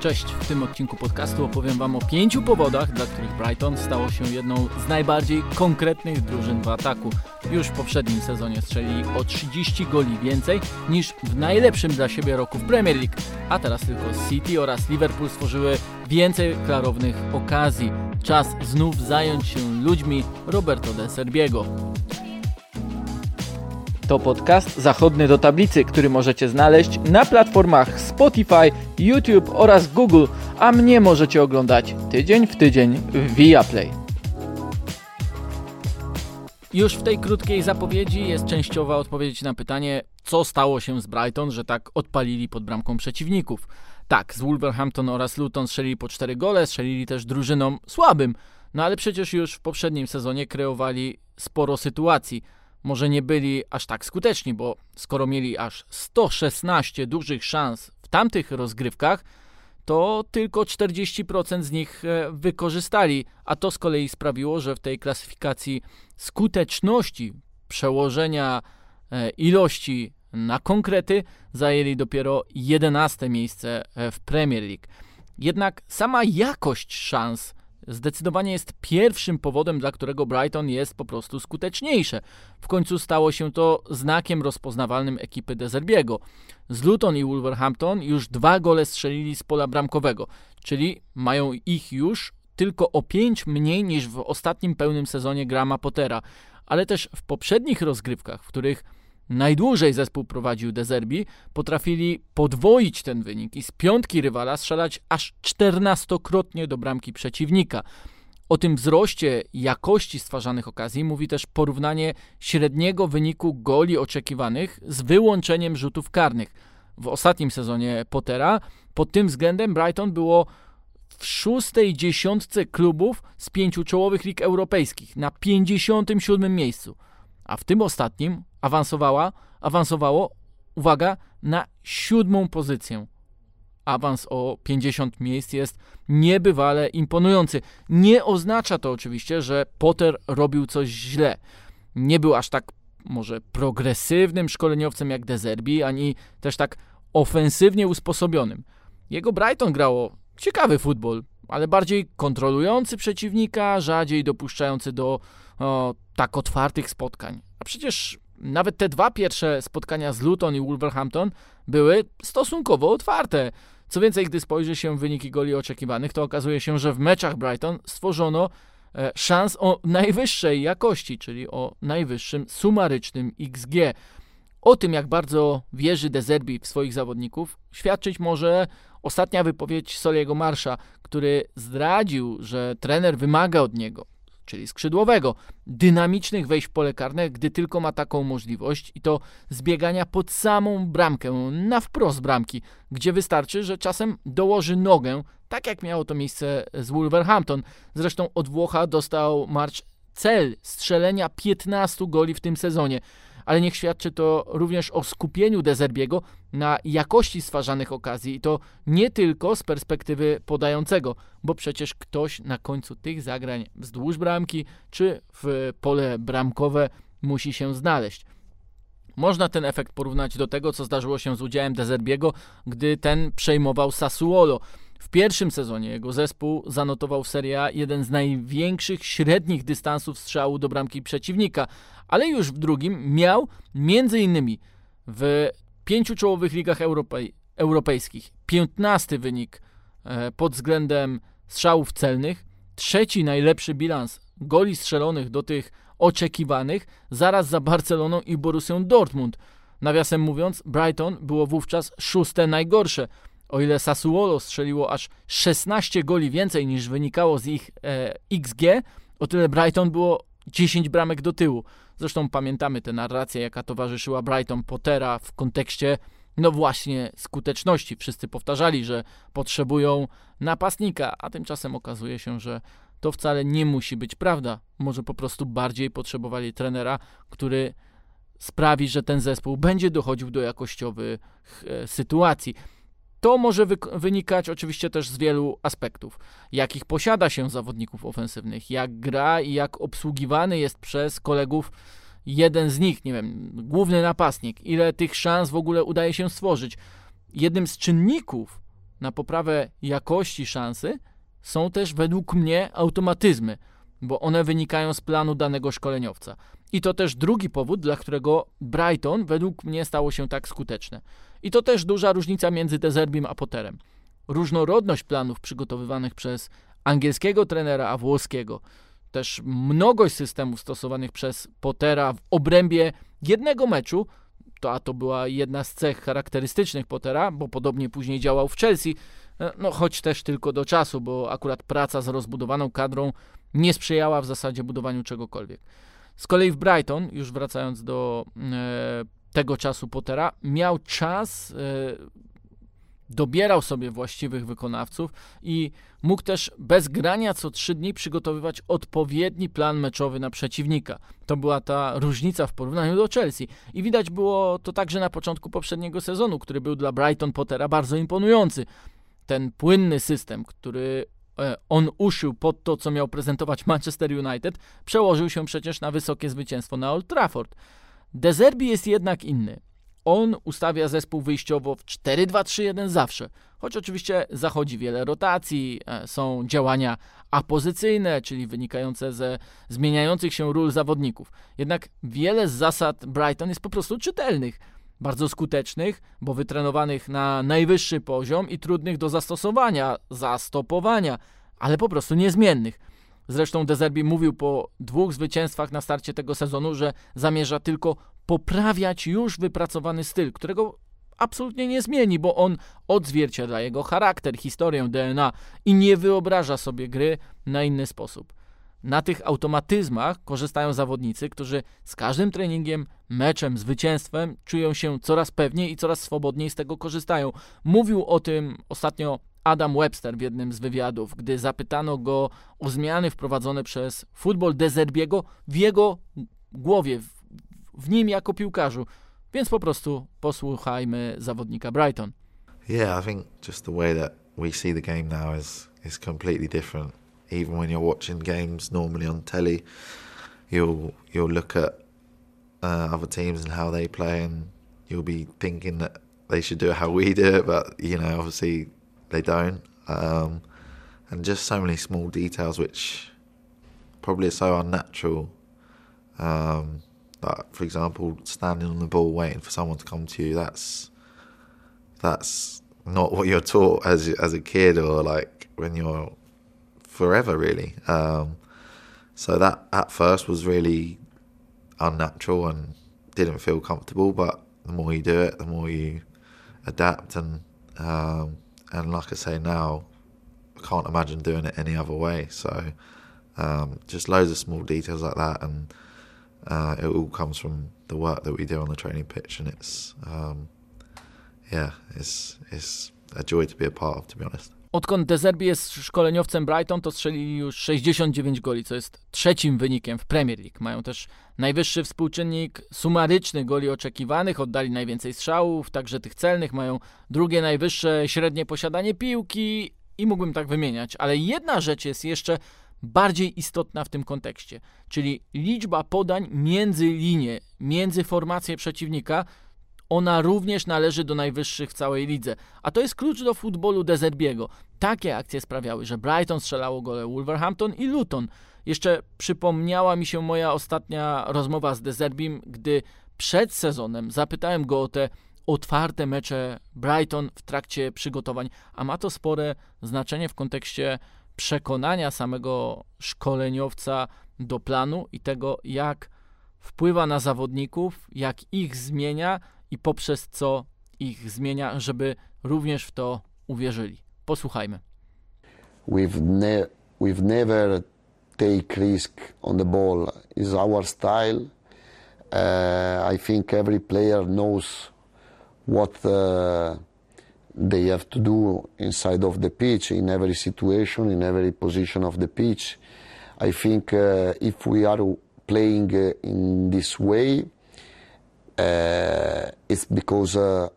Cześć, w tym odcinku podcastu opowiem Wam o pięciu powodach, dla których Brighton stało się jedną z najbardziej konkretnych drużyn w ataku. Już w poprzednim sezonie strzelili o 30 goli więcej niż w najlepszym dla siebie roku w Premier League, a teraz tylko City oraz Liverpool stworzyły więcej klarownych okazji. Czas znów zająć się ludźmi Roberto de Serbiego. To podcast zachodny do tablicy, który możecie znaleźć na platformach Spotify, YouTube oraz Google, a mnie możecie oglądać tydzień w tydzień w Viaplay. Już w tej krótkiej zapowiedzi jest częściowa odpowiedź na pytanie, co stało się z Brighton, że tak odpalili pod bramką przeciwników. Tak, z Wolverhampton oraz Luton strzelili po 4 gole, strzelili też drużynom słabym, no ale przecież już w poprzednim sezonie kreowali sporo sytuacji – może nie byli aż tak skuteczni, bo skoro mieli aż 116 dużych szans w tamtych rozgrywkach, to tylko 40% z nich e, wykorzystali, a to z kolei sprawiło, że w tej klasyfikacji skuteczności przełożenia e, ilości na konkrety zajęli dopiero 11 miejsce e, w Premier League. Jednak sama jakość szans zdecydowanie jest pierwszym powodem, dla którego Brighton jest po prostu skuteczniejsze. W końcu stało się to znakiem rozpoznawalnym ekipy Dezerbiego. Z Luton i Wolverhampton już dwa gole strzelili z pola bramkowego, czyli mają ich już tylko o pięć mniej niż w ostatnim pełnym sezonie Grama Pottera. Ale też w poprzednich rozgrywkach, w których najdłużej zespół prowadził Dezerbi, potrafili podwoić ten wynik i z piątki rywala strzelać aż czternastokrotnie do bramki przeciwnika. O tym wzroście jakości stwarzanych okazji mówi też porównanie średniego wyniku goli oczekiwanych z wyłączeniem rzutów karnych. W ostatnim sezonie Pottera pod tym względem Brighton było w szóstej dziesiątce klubów z pięciu czołowych lig europejskich na 57 miejscu a w tym ostatnim awansowała, awansowało, uwaga, na siódmą pozycję. Awans o 50 miejsc jest niebywale imponujący. Nie oznacza to oczywiście, że Potter robił coś źle. Nie był aż tak może progresywnym szkoleniowcem jak Dezerbi, ani też tak ofensywnie usposobionym. Jego Brighton grało ciekawy futbol, ale bardziej kontrolujący przeciwnika, rzadziej dopuszczający do o, tak otwartych spotkań. A przecież nawet te dwa pierwsze spotkania z Luton i Wolverhampton były stosunkowo otwarte. Co więcej, gdy spojrzy się wyniki goli oczekiwanych, to okazuje się, że w meczach Brighton stworzono e, szans o najwyższej jakości, czyli o najwyższym sumarycznym XG. O tym, jak bardzo wierzy Dezerbi w swoich zawodników, świadczyć może ostatnia wypowiedź Soliego Marsza, który zdradził, że trener wymaga od niego czyli skrzydłowego, dynamicznych wejść w pole karne, gdy tylko ma taką możliwość i to zbiegania pod samą bramkę, na wprost bramki, gdzie wystarczy, że czasem dołoży nogę, tak jak miało to miejsce z Wolverhampton. Zresztą od Włocha dostał March cel strzelenia 15 goli w tym sezonie ale niech świadczy to również o skupieniu Dezerbiego na jakości stwarzanych okazji i to nie tylko z perspektywy podającego, bo przecież ktoś na końcu tych zagrań wzdłuż bramki czy w pole bramkowe musi się znaleźć. Można ten efekt porównać do tego, co zdarzyło się z udziałem Dezerbiego, gdy ten przejmował Sassuolo. W pierwszym sezonie jego zespół zanotował w Serie A jeden z największych średnich dystansów strzału do bramki przeciwnika, ale już w drugim miał innymi w pięciu czołowych ligach europej, europejskich 15 wynik e, pod względem strzałów celnych, trzeci najlepszy bilans goli strzelonych do tych oczekiwanych, zaraz za Barceloną i Borussią Dortmund. Nawiasem mówiąc, Brighton było wówczas szóste najgorsze. O ile Sassuolo strzeliło aż 16 goli więcej niż wynikało z ich e, XG, o tyle Brighton było 10 bramek do tyłu. Zresztą pamiętamy tę narrację, jaka towarzyszyła Brighton Pottera w kontekście no właśnie skuteczności. Wszyscy powtarzali, że potrzebują napastnika, a tymczasem okazuje się, że to wcale nie musi być prawda. Może po prostu bardziej potrzebowali trenera, który sprawi, że ten zespół będzie dochodził do jakościowych e, sytuacji. To może wynikać oczywiście też z wielu aspektów. Jakich posiada się zawodników ofensywnych, jak gra i jak obsługiwany jest przez kolegów jeden z nich, nie wiem, główny napastnik, ile tych szans w ogóle udaje się stworzyć. Jednym z czynników na poprawę jakości szansy są też według mnie automatyzmy, bo one wynikają z planu danego szkoleniowca. I to też drugi powód, dla którego Brighton według mnie stało się tak skuteczne. I to też duża różnica między Dezerbim a Potterem. Różnorodność planów przygotowywanych przez angielskiego trenera a włoskiego, też mnogość systemów stosowanych przez Pottera w obrębie jednego meczu, to a to była jedna z cech charakterystycznych Pottera, bo podobnie później działał w Chelsea, e, no choć też tylko do czasu, bo akurat praca z rozbudowaną kadrą nie sprzyjała w zasadzie budowaniu czegokolwiek. Z kolei w Brighton, już wracając do e, tego czasu Pottera, miał czas, e, dobierał sobie właściwych wykonawców i mógł też bez grania co trzy dni przygotowywać odpowiedni plan meczowy na przeciwnika. To była ta różnica w porównaniu do Chelsea. I widać było to także na początku poprzedniego sezonu, który był dla Brighton Pottera bardzo imponujący. Ten płynny system, który on uszył pod to, co miał prezentować Manchester United, przełożył się przecież na wysokie zwycięstwo na Old Trafford. Dezerbi jest jednak inny. On ustawia zespół wyjściowo w 4-2-3-1 zawsze, choć oczywiście zachodzi wiele rotacji, e, są działania apozycyjne, czyli wynikające ze zmieniających się ról zawodników. Jednak wiele z zasad Brighton jest po prostu czytelnych, bardzo skutecznych, bo wytrenowanych na najwyższy poziom i trudnych do zastosowania, zastopowania, ale po prostu niezmiennych. Zresztą Dezerbi mówił po dwóch zwycięstwach na starcie tego sezonu, że zamierza tylko poprawiać już wypracowany styl, którego absolutnie nie zmieni, bo on odzwierciedla jego charakter, historię DNA i nie wyobraża sobie gry na inny sposób. Na tych automatyzmach korzystają zawodnicy, którzy z każdym treningiem, meczem, zwycięstwem czują się coraz pewniej i coraz swobodniej z tego korzystają. Mówił o tym ostatnio Adam Webster w jednym z wywiadów, gdy zapytano go o zmiany wprowadzone przez futbol Dezerbiego w jego głowie, w, w nim jako piłkarzu. Więc po prostu posłuchajmy zawodnika Brighton. Yeah, I think just the way that we see the game now is is completely different. Even when you're watching games normally on telly, you'll you'll look at uh, other teams and how they play, and you'll be thinking that they should do it how we do it, but you know, obviously they don't. Um, and just so many small details which probably are so unnatural. Um, like for example, standing on the ball waiting for someone to come to you. That's that's not what you're taught as as a kid or like when you're forever really. Um, so that at first was really unnatural and didn't feel comfortable. But the more you do it, the more you adapt and um, and like I say now, I can't imagine doing it any other way. So um, just loads of small details like that, and uh, it all comes from the work that we do on the training pitch, and it's um, yeah, it's it's a joy to be a part of, to be honest. Odkąd Dezerbi jest szkoleniowcem Brighton, to strzeli już 69 goli, co jest trzecim wynikiem w Premier League. Mają też najwyższy współczynnik sumaryczny goli oczekiwanych, oddali najwięcej strzałów, także tych celnych, mają drugie najwyższe średnie posiadanie piłki i mógłbym tak wymieniać. Ale jedna rzecz jest jeszcze bardziej istotna w tym kontekście, czyli liczba podań między linie, między formacje przeciwnika, ona również należy do najwyższych w całej lidze. A to jest klucz do futbolu Dezerbiego. Takie akcje sprawiały, że Brighton strzelało gole Wolverhampton i Luton. Jeszcze przypomniała mi się moja ostatnia rozmowa z Dezerbim, gdy przed sezonem zapytałem go o te otwarte mecze Brighton w trakcie przygotowań, a ma to spore znaczenie w kontekście przekonania samego szkoleniowca do planu i tego, jak wpływa na zawodników, jak ich zmienia i poprzez co ich zmienia, żeby również w to uwierzyli. Posłuchajmy. We've, ne we've never take risk on the ball. Is our style. Uh, I think every player knows what uh, they have to do inside of the pitch in every situation, in every position of the pitch. I think uh, if we are playing uh, in this way, it's because uh,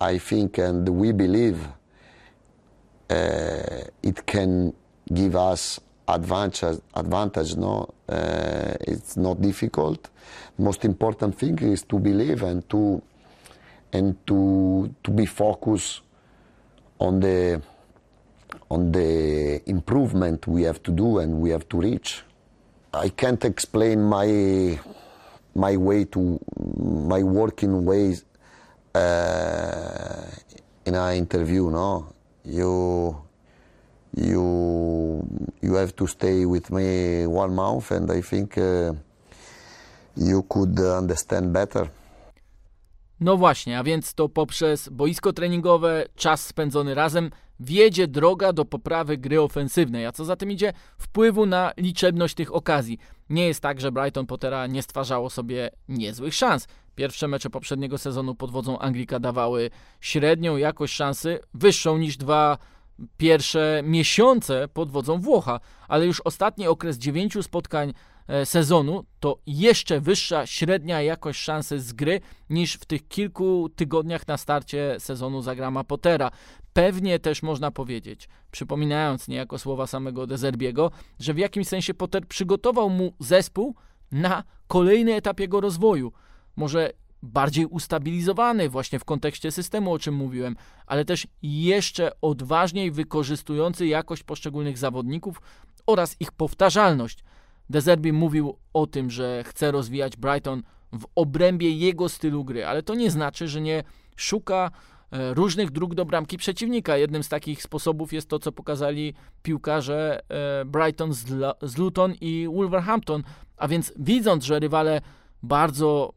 I think and we believe uh, it can give us advantage. Advantage, no, uh, it's not difficult. Most important thing is to believe and to and to to be focused on the on the improvement we have to do and we have to reach. I can't explain my my way to my working ways uh, in an interview. No, you you you have to stay with me one month, and I think uh, you could understand better. No właśnie, a więc to poprzez boisko treningowe, czas spędzony razem, wiedzie droga do poprawy gry ofensywnej, a co za tym idzie, wpływu na liczebność tych okazji. Nie jest tak, że Brighton Pottera nie stwarzało sobie niezłych szans. Pierwsze mecze poprzedniego sezonu pod wodzą Anglika dawały średnią jakość szansy, wyższą niż dwa pierwsze miesiące pod wodzą Włocha, ale już ostatni okres dziewięciu spotkań sezonu to jeszcze wyższa średnia jakość szansy z gry niż w tych kilku tygodniach na starcie sezonu zagrama Pottera. Pewnie też można powiedzieć, przypominając niejako słowa samego Dezerbiego, że w jakimś sensie Potter przygotował mu zespół na kolejny etap jego rozwoju. Może bardziej ustabilizowany właśnie w kontekście systemu, o czym mówiłem, ale też jeszcze odważniej wykorzystujący jakość poszczególnych zawodników oraz ich powtarzalność. Dezerbi mówił o tym, że chce rozwijać Brighton w obrębie jego stylu gry, ale to nie znaczy, że nie szuka e, różnych dróg do bramki przeciwnika. Jednym z takich sposobów jest to, co pokazali piłkarze e, Brighton z Luton i Wolverhampton, a więc widząc, że rywale bardzo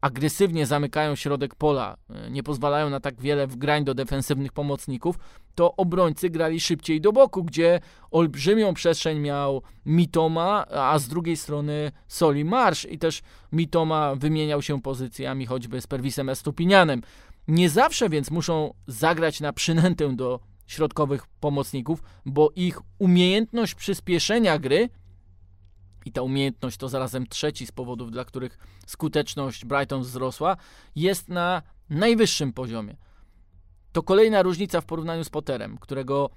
agresywnie zamykają środek pola, e, nie pozwalają na tak wiele wgrań do defensywnych pomocników, to obrońcy grali szybciej do boku, gdzie olbrzymią przestrzeń miał Mitoma, a z drugiej strony Soli Marsz i też Mitoma wymieniał się pozycjami choćby z Perwisem Estupinianem. Nie zawsze więc muszą zagrać na przynętę do środkowych pomocników, bo ich umiejętność przyspieszenia gry i ta umiejętność to zarazem trzeci z powodów, dla których skuteczność Brighton wzrosła, jest na najwyższym poziomie. To kolejna różnica w porównaniu z Potterem, którego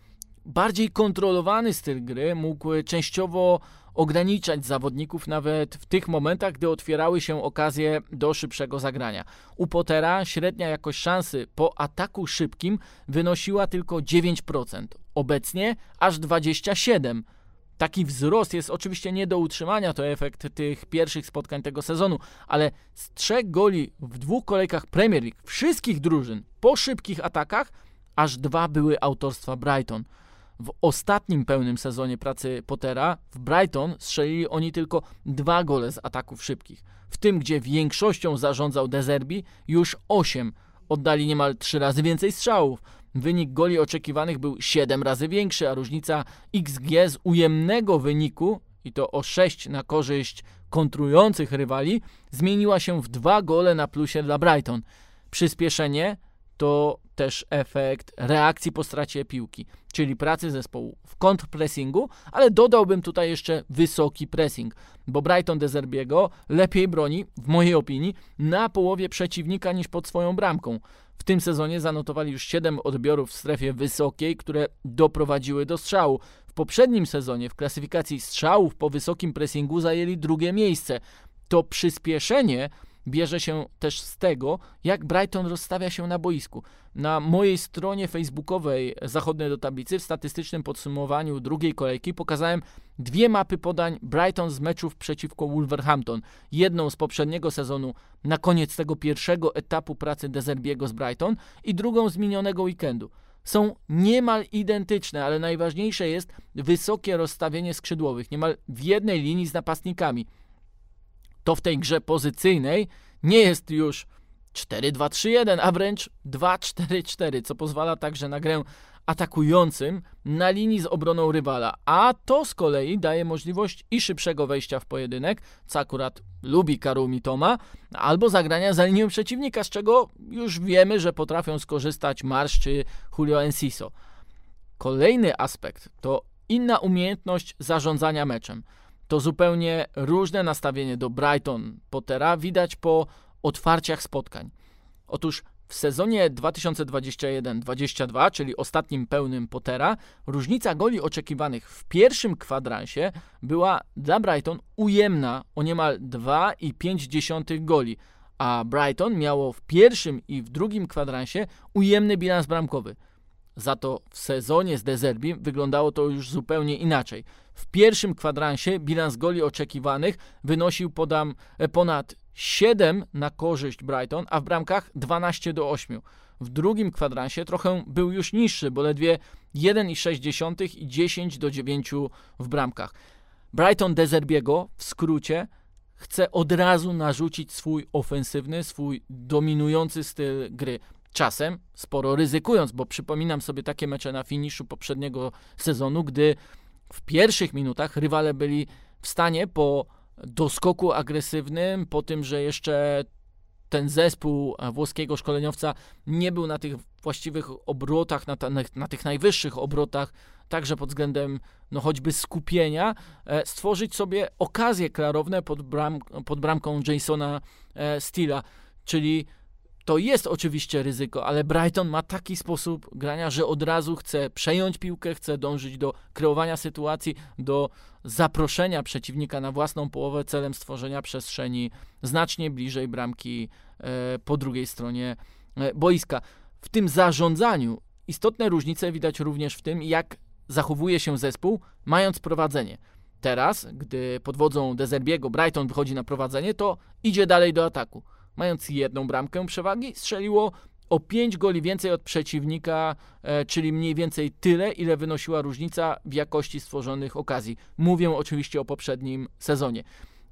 bardziej kontrolowany styl gry mógł częściowo ograniczać zawodników nawet w tych momentach, gdy otwierały się okazje do szybszego zagrania. U Pottera średnia jakość szansy po ataku szybkim wynosiła tylko 9%, obecnie aż 27%. Taki wzrost jest oczywiście nie do utrzymania, to efekt tych pierwszych spotkań tego sezonu, ale z trzech goli w dwóch kolejkach Premier League wszystkich drużyn po szybkich atakach, aż dwa były autorstwa Brighton. W ostatnim pełnym sezonie pracy Pottera w Brighton strzelili oni tylko dwa gole z ataków szybkich. W tym, gdzie większością zarządzał Dezerbi, już osiem. Oddali niemal trzy razy więcej strzałów. Wynik goli oczekiwanych był 7 razy większy, a różnica XG z ujemnego wyniku, i to o 6 na korzyść kontrujących rywali, zmieniła się w dwa gole na plusie dla Brighton. Przyspieszenie to też efekt reakcji po stracie piłki, czyli pracy zespołu w kontrpressingu, ale dodałbym tutaj jeszcze wysoki pressing, bo Brighton de Zerbiego lepiej broni, w mojej opinii, na połowie przeciwnika niż pod swoją bramką. W tym sezonie zanotowali już 7 odbiorów w strefie wysokiej, które doprowadziły do strzału. W poprzednim sezonie w klasyfikacji strzałów po wysokim pressingu zajęli drugie miejsce. To przyspieszenie bierze się też z tego, jak Brighton rozstawia się na boisku. Na mojej stronie facebookowej Zachodnie do tablicy w statystycznym podsumowaniu drugiej kolejki pokazałem dwie mapy podań Brighton z meczów przeciwko Wolverhampton. Jedną z poprzedniego sezonu na koniec tego pierwszego etapu pracy Dezerbiego z Brighton i drugą z minionego weekendu są niemal identyczne, ale najważniejsze jest wysokie rozstawienie skrzydłowych, niemal w jednej linii z napastnikami to w tej grze pozycyjnej nie jest już 4-2-3-1, a wręcz 2-4-4, co pozwala także na grę atakującym na linii z obroną rywala, a to z kolei daje możliwość i szybszego wejścia w pojedynek, co akurat lubi Karumi Toma, albo zagrania za linią przeciwnika, z czego już wiemy, że potrafią skorzystać Marsz czy Julio Enciso. Kolejny aspekt to inna umiejętność zarządzania meczem to zupełnie różne nastawienie do Brighton Pottera widać po otwarciach spotkań. Otóż w sezonie 2021-22, czyli ostatnim pełnym Pottera, różnica goli oczekiwanych w pierwszym kwadransie była dla Brighton ujemna o niemal 2,5 goli, a Brighton miało w pierwszym i w drugim kwadransie ujemny bilans bramkowy. Za to w sezonie z Dezerbi wyglądało to już zupełnie inaczej. W pierwszym kwadransie bilans goli oczekiwanych wynosił podam, e, ponad 7 na korzyść Brighton, a w bramkach 12 do 8. W drugim kwadransie trochę był już niższy, bo ledwie 1,6 i 10 do 9 w bramkach. Brighton Dezerbiego w skrócie chce od razu narzucić swój ofensywny, swój dominujący styl gry. Czasem sporo ryzykując, bo przypominam sobie takie mecze na finiszu poprzedniego sezonu, gdy w pierwszych minutach rywale byli w stanie po doskoku agresywnym, po tym, że jeszcze ten zespół włoskiego szkoleniowca nie był na tych właściwych obrotach, na, na, tych najwyższych obrotach, także pod względem no choćby skupienia, e, stworzyć sobie okazje klarowne pod, bram, pod bramką Jasona e, Steela, czyli to jest oczywiście ryzyko, ale Brighton ma taki sposób grania, że od razu chce przejąć piłkę, chce dążyć do kreowania sytuacji, do zaproszenia przeciwnika na własną połowę celem stworzenia przestrzeni znacznie bliżej bramki e, po drugiej stronie e, boiska. W tym zarządzaniu istotne różnice widać również w tym, jak zachowuje się zespół, mając prowadzenie. Teraz, gdy pod wodzą Dezerbiego Brighton wychodzi na prowadzenie, to idzie dalej do ataku mając jedną bramkę przewagi, strzeliło o 5 goli więcej od przeciwnika, e, czyli mniej więcej tyle, ile wynosiła różnica w jakości stworzonych okazji. Mówię oczywiście o poprzednim sezonie.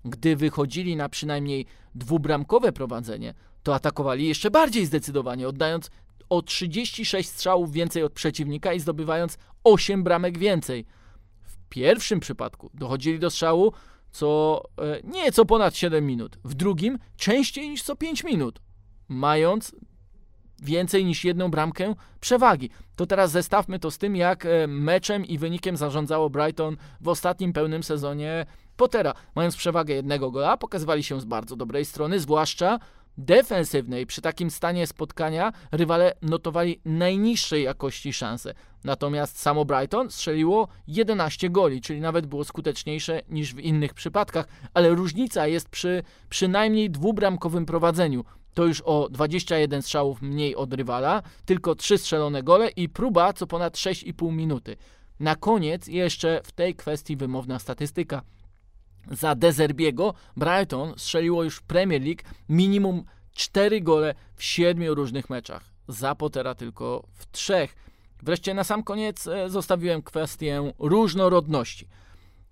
Gdy wychodzili na przynajmniej dwubramkowe prowadzenie, to atakowali jeszcze bardziej zdecydowanie, oddając o 36 strzałów więcej od przeciwnika i zdobywając 8 bramek więcej. W pierwszym przypadku dochodzili do strzału co e, nieco ponad 7 minut. W drugim częściej niż co 5 minut, mając więcej niż jedną bramkę przewagi. To teraz zestawmy to z tym, jak e, meczem i wynikiem zarządzało Brighton w ostatnim pełnym sezonie Pottera. Mając przewagę jednego gola, pokazywali się z bardzo dobrej strony, zwłaszcza defensywnej. Przy takim stanie spotkania rywale notowali najniższej jakości szanse. Natomiast samo Brighton strzeliło 11 goli, czyli nawet było skuteczniejsze niż w innych przypadkach, ale różnica jest przy przynajmniej dwubramkowym prowadzeniu. To już o 21 strzałów mniej od rywala, tylko 3 strzelone gole i próba co ponad 6,5 minuty. Na koniec jeszcze w tej kwestii wymowna statystyka. Za Dezerbiego Brighton strzeliło już w Premier League minimum 4 gole w 7 różnych meczach. Za Pottera tylko w trzech. Wreszcie na sam koniec e, zostawiłem kwestię różnorodności.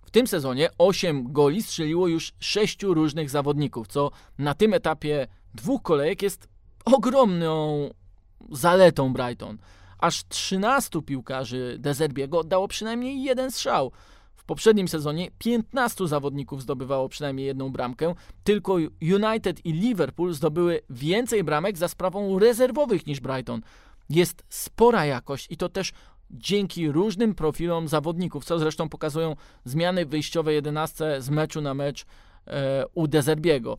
W tym sezonie 8 goli strzeliło już 6 różnych zawodników, co na tym etapie dwóch kolejek jest ogromną zaletą Brighton. Aż 13 piłkarzy Dezerbiego oddało przynajmniej jeden strzał. Poprzednim sezonie 15 zawodników zdobywało przynajmniej jedną bramkę, tylko United i Liverpool zdobyły więcej bramek za sprawą rezerwowych niż Brighton. Jest spora jakość i to też dzięki różnym profilom zawodników, co zresztą pokazują zmiany wyjściowe 11 z meczu na mecz e, u Dezerbiego.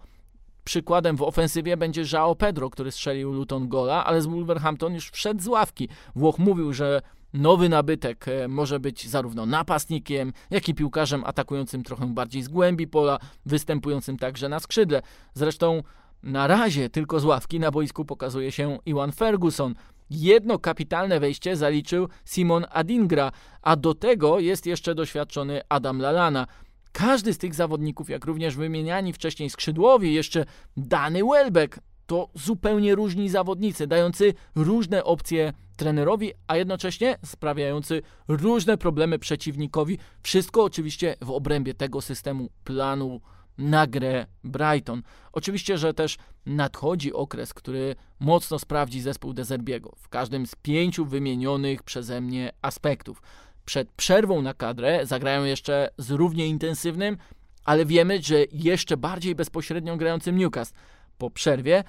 Przykładem w ofensywie będzie João Pedro, który strzelił Luton gola, ale z Wolverhampton już wszedł z ławki. Włoch mówił, że nowy nabytek e, może być zarówno napastnikiem, jak i piłkarzem atakującym trochę bardziej z głębi pola, występującym także na skrzydle. Zresztą na razie tylko z ławki na boisku pokazuje się Iwan Ferguson. Jedno kapitalne wejście zaliczył Simon Adingra, a do tego jest jeszcze doświadczony Adam Lalana. Każdy z tych zawodników, jak również wymieniani wcześniej skrzydłowi, jeszcze Dany Welbeck, to zupełnie różni zawodnicy, dający różne opcje trenerowi, a jednocześnie sprawiający różne problemy przeciwnikowi. Wszystko oczywiście w obrębie tego systemu planu na grę Brighton. Oczywiście, że też nadchodzi okres, który mocno sprawdzi zespół Dezerbiego w każdym z pięciu wymienionych przeze mnie aspektów. Przed przerwą na kadrę zagrają jeszcze z równie intensywnym, ale wiemy, że jeszcze bardziej bezpośrednio grającym Newcastle. Po przerwie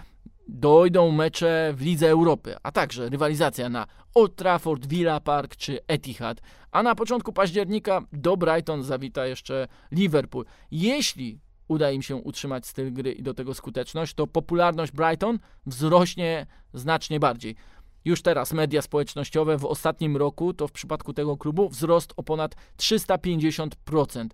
dojdą mecze w Lidze Europy, a także rywalizacja na Old Trafford, Villa Park czy Etihad. A na początku października do Brighton zawita jeszcze Liverpool. Jeśli uda im się utrzymać styl gry i do tego skuteczność, to popularność Brighton wzrośnie znacznie bardziej. Już teraz media społecznościowe w ostatnim roku to w przypadku tego klubu wzrost o ponad 350%.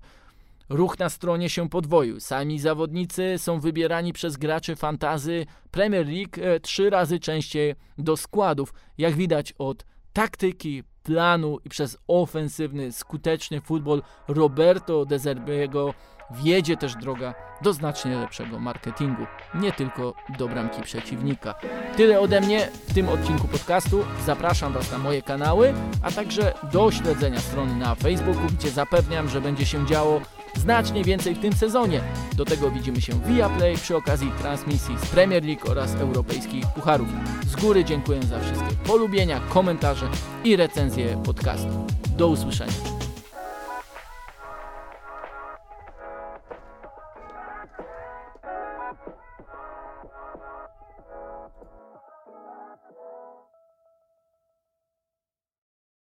Ruch na stronie się podwoił. Sami zawodnicy są wybierani przez graczy fantazy Premier League e, trzy razy częściej do składów, jak widać od taktyki, planu i przez ofensywny, skuteczny futbol Roberto De Zerbiego wiedzie też droga do znacznie lepszego marketingu, nie tylko do bramki przeciwnika. Tyle ode mnie w tym odcinku podcastu. Zapraszam Was na moje kanały, a także do śledzenia strony na Facebooku, gdzie zapewniam, że będzie się działo znacznie więcej w tym sezonie. Do tego widzimy się via Play przy okazji transmisji z Premier League oraz europejskich pucharów. Z góry dziękuję za wszystkie polubienia, komentarze i recenzje podcastu. Do usłyszenia.